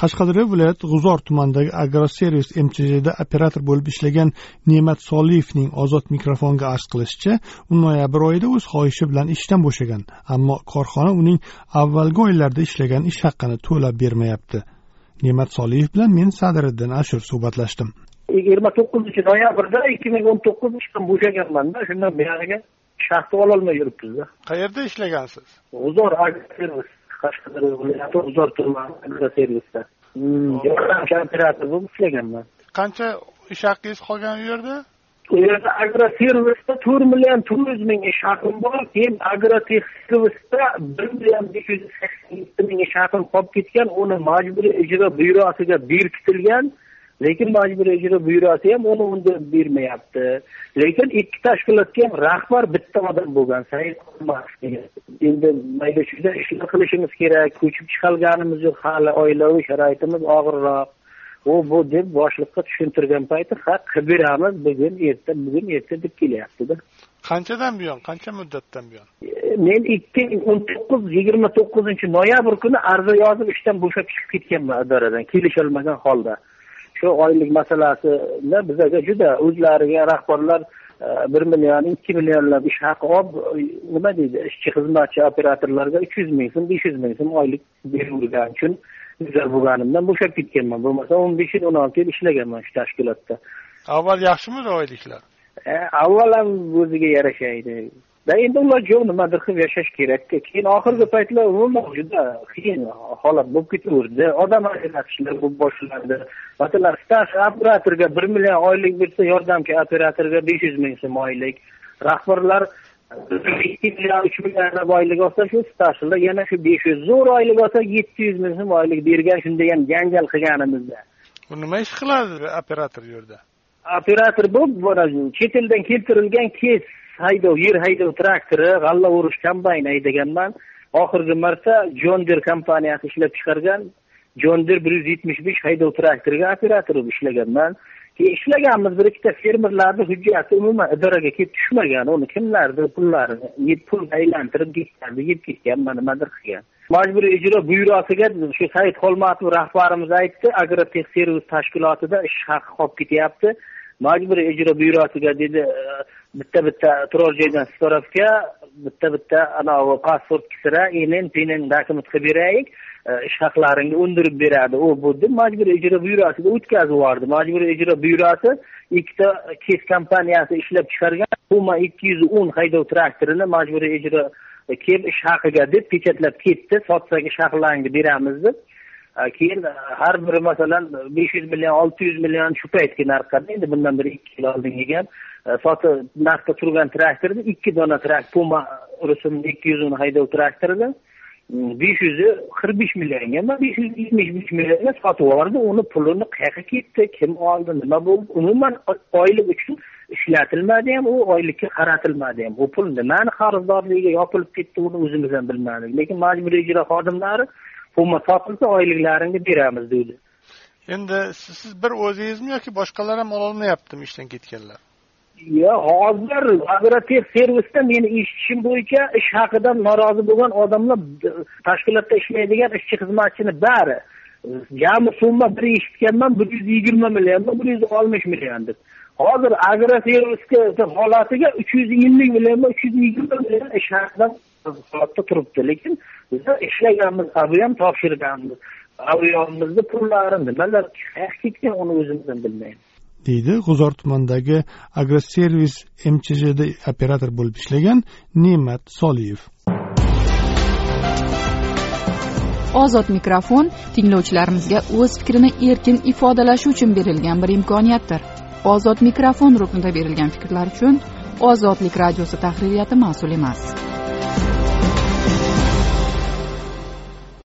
Qashqadaryo viloyati g'uzor tumanidagi agroservis mchjda operator bo'lib ishlagan ne'mat soliyevning ozod mikrofonga arz qilishicha u noyabr oyida o'z xohishi bilan ishdan bo'shagan ammo korxona uning avvalgi oylarda ishlagan ish haqini to'lab bermayapti. Ne'mat soliyev bilan men sadiriddin ashur suhbatlashdim. Yigirma to'qqizinchi noyabrda ikki ming o'n to'qqiz ishdan bo'shaganmanda shundan buyog'iga shaxta ololmay yuribmizda qayerda ishlagansiz? G'uzor agroservis qashqadaryo viloyati g'uzor tumani agroservisda yordamchi operator bo'lib ishlaganman. Qancha ish haqingiz qolgan u yerda? U yerda agroservisda to'rt million to'rt yuz ming ish haqim bor keyin agrotexservisda bir million besh yuz sakson yetti ming ish haqim qolib ketgan uni majburiy ijro byurosiga berkitilgan lekin majburiy ijro byurosi ham uni unda bermayapti. Lekin ikki tashkilotga ham rahbar bitta odam bo'lgan said endi mayda chuyda ishlar qilishimiz kerak ko'chib chiqolganimiz yo'q hali oilaviy sharoitimiz og'irroq. U bu deb boshliqqa tushuntirgan payti ha qilib beramiz bugun erta bugun erta deb kelyaptida qanchadan buyon qancha muddatdan buyon? Men ikki ming o'n to'qqiz yigirma to'qqizinchi noyabr kuni ariza yozib ishdan bo'shab chiqib ketganman idoradan kelisholmagan holda shu oylik masalasida bizaga juda o'zlariga rahbarlar bir million ikki millionlab ish haqi olib nima deydi ishchi xizmatchi operatorlarga uch yuz ming so'm besh yuz ming so'm oylik beravergani uchun bizar bo'lganimdan bo'shab ketganman. Bo'lmasa o'n besh yil o'n olti yil ishlaganman shu tashkilotda. Avval yaxshimidi oyliklar? Avval ham o'ziga yarasha edi endi ular yo'q nimadir qilib yashash kerakku keyin oxirgi paytlar umuman juda qiyin holat bo'lib ketaverdi odam ajratishlar bo'lib boshlandi masalan staj operatorga bir million oylik bersa yordamchi operatorga besh yuz ming so'm oylik rahbarlar ikki million uch million oylik olsa shu stajlar yana shu besh yuz zo'r oylik olsa yetti yuz ming so'm oylik bergan shunda ham janjal qilganimizda bu nima ish qiladi operator u yerda operator bo'lib chet eldan keltirilgan kes haydov yer haydov traktori g'alla o'rish kombayni haydaganman oxirgi marta jonder kompaniyasi ishlab chiqargan. Jonder bir yuz yetmish besh haydov traktoriga operator bo'lib ishlaganman keyin ishlaganmiz bir ikkita fermerlarni hujjati umuman idoraga kelib tushmagan uni kimlardir pullarini pulga aylantirib gektarni yeb ketgan nimadir qilgan. Majburiy ijro byurosiga shu said xolmatov rahbarimiz aytdi agrotexservis tashkilotida ish haqi qolib ketyapti. Majburiy ijro byurosiga dedi bitta bitta turar joydan spravka bitta bitta anavi pasport kisira inin pinin dokument qilib beraylik e, ish haqlaringni undirib beradi. U bu deb majburiy ijro byurosiga o'tkazib yubordi. Majburiy ijro byurosi ikkita kes kompaniyasi ishlab chiqargan puma ikki yuz o'n haydov traktorini majburiy ijro E, kelib ish haqiga deb pechatlab ketdi. Sotsak ish haqlaringni beramiz deb. E, keyin e, har biri masalan besh yuz million olti yuz million shu paytgi narxlarda endi bundan bir ikki yil oldin kelgan sotib narxda turgan traktorni ikki dona traktor puma rusumli ikki yuz o'n haydov traktorini mm, besh yuzi qirq besh millionga besh yuz yetmish besh millionga sotib yubordi uni pulini qayerga ketdi kim oldi nima bo'ldi? Umuman oylik uchun ishlatilmadi ham u oylikka qaratilmadi ham u pul nimani qarzdorligiga yopilib ketdi uni o'zimiz ham bilmadik. Lekin majburiy ijro xodimlari pulma sotilsa oyliklaringni beramiz deydi endi siz bir o'zingizmi yoki boshqalar ham ololmayaptimi ishdan ketganlar? Yo'q hozir agrotex servisda meni eshitishim bo'yicha ish haqidan norozi bo'lgan odamlar tashkilotda ishlaydigan ishchi xizmatchini bari jami summa bir eshitganman bir yuz yigirma million bir yuz oltmish million deb hozir agroservisga holatiga uch yuz ellik million uch yuz yigirma million ish holatda turibdi lekin biza ishlaganmiz bu ham topshirganmiz aviyomizni pullari nimalar qayerga ketgan uni o'zimiz ham bilmaymiz deydi g'uzor tumanidagi agroservis mchjda operator bo'lib ishlagan ne'mat soliyev ozod mikrofon tinglovchilarimizga o'z fikrini erkin ifodalashi uchun berilgan bir imkoniyatdir ozod mikrofon ruknida berilgan fikrlar uchun ozodlik radiosi tahririyati mas'ul emas.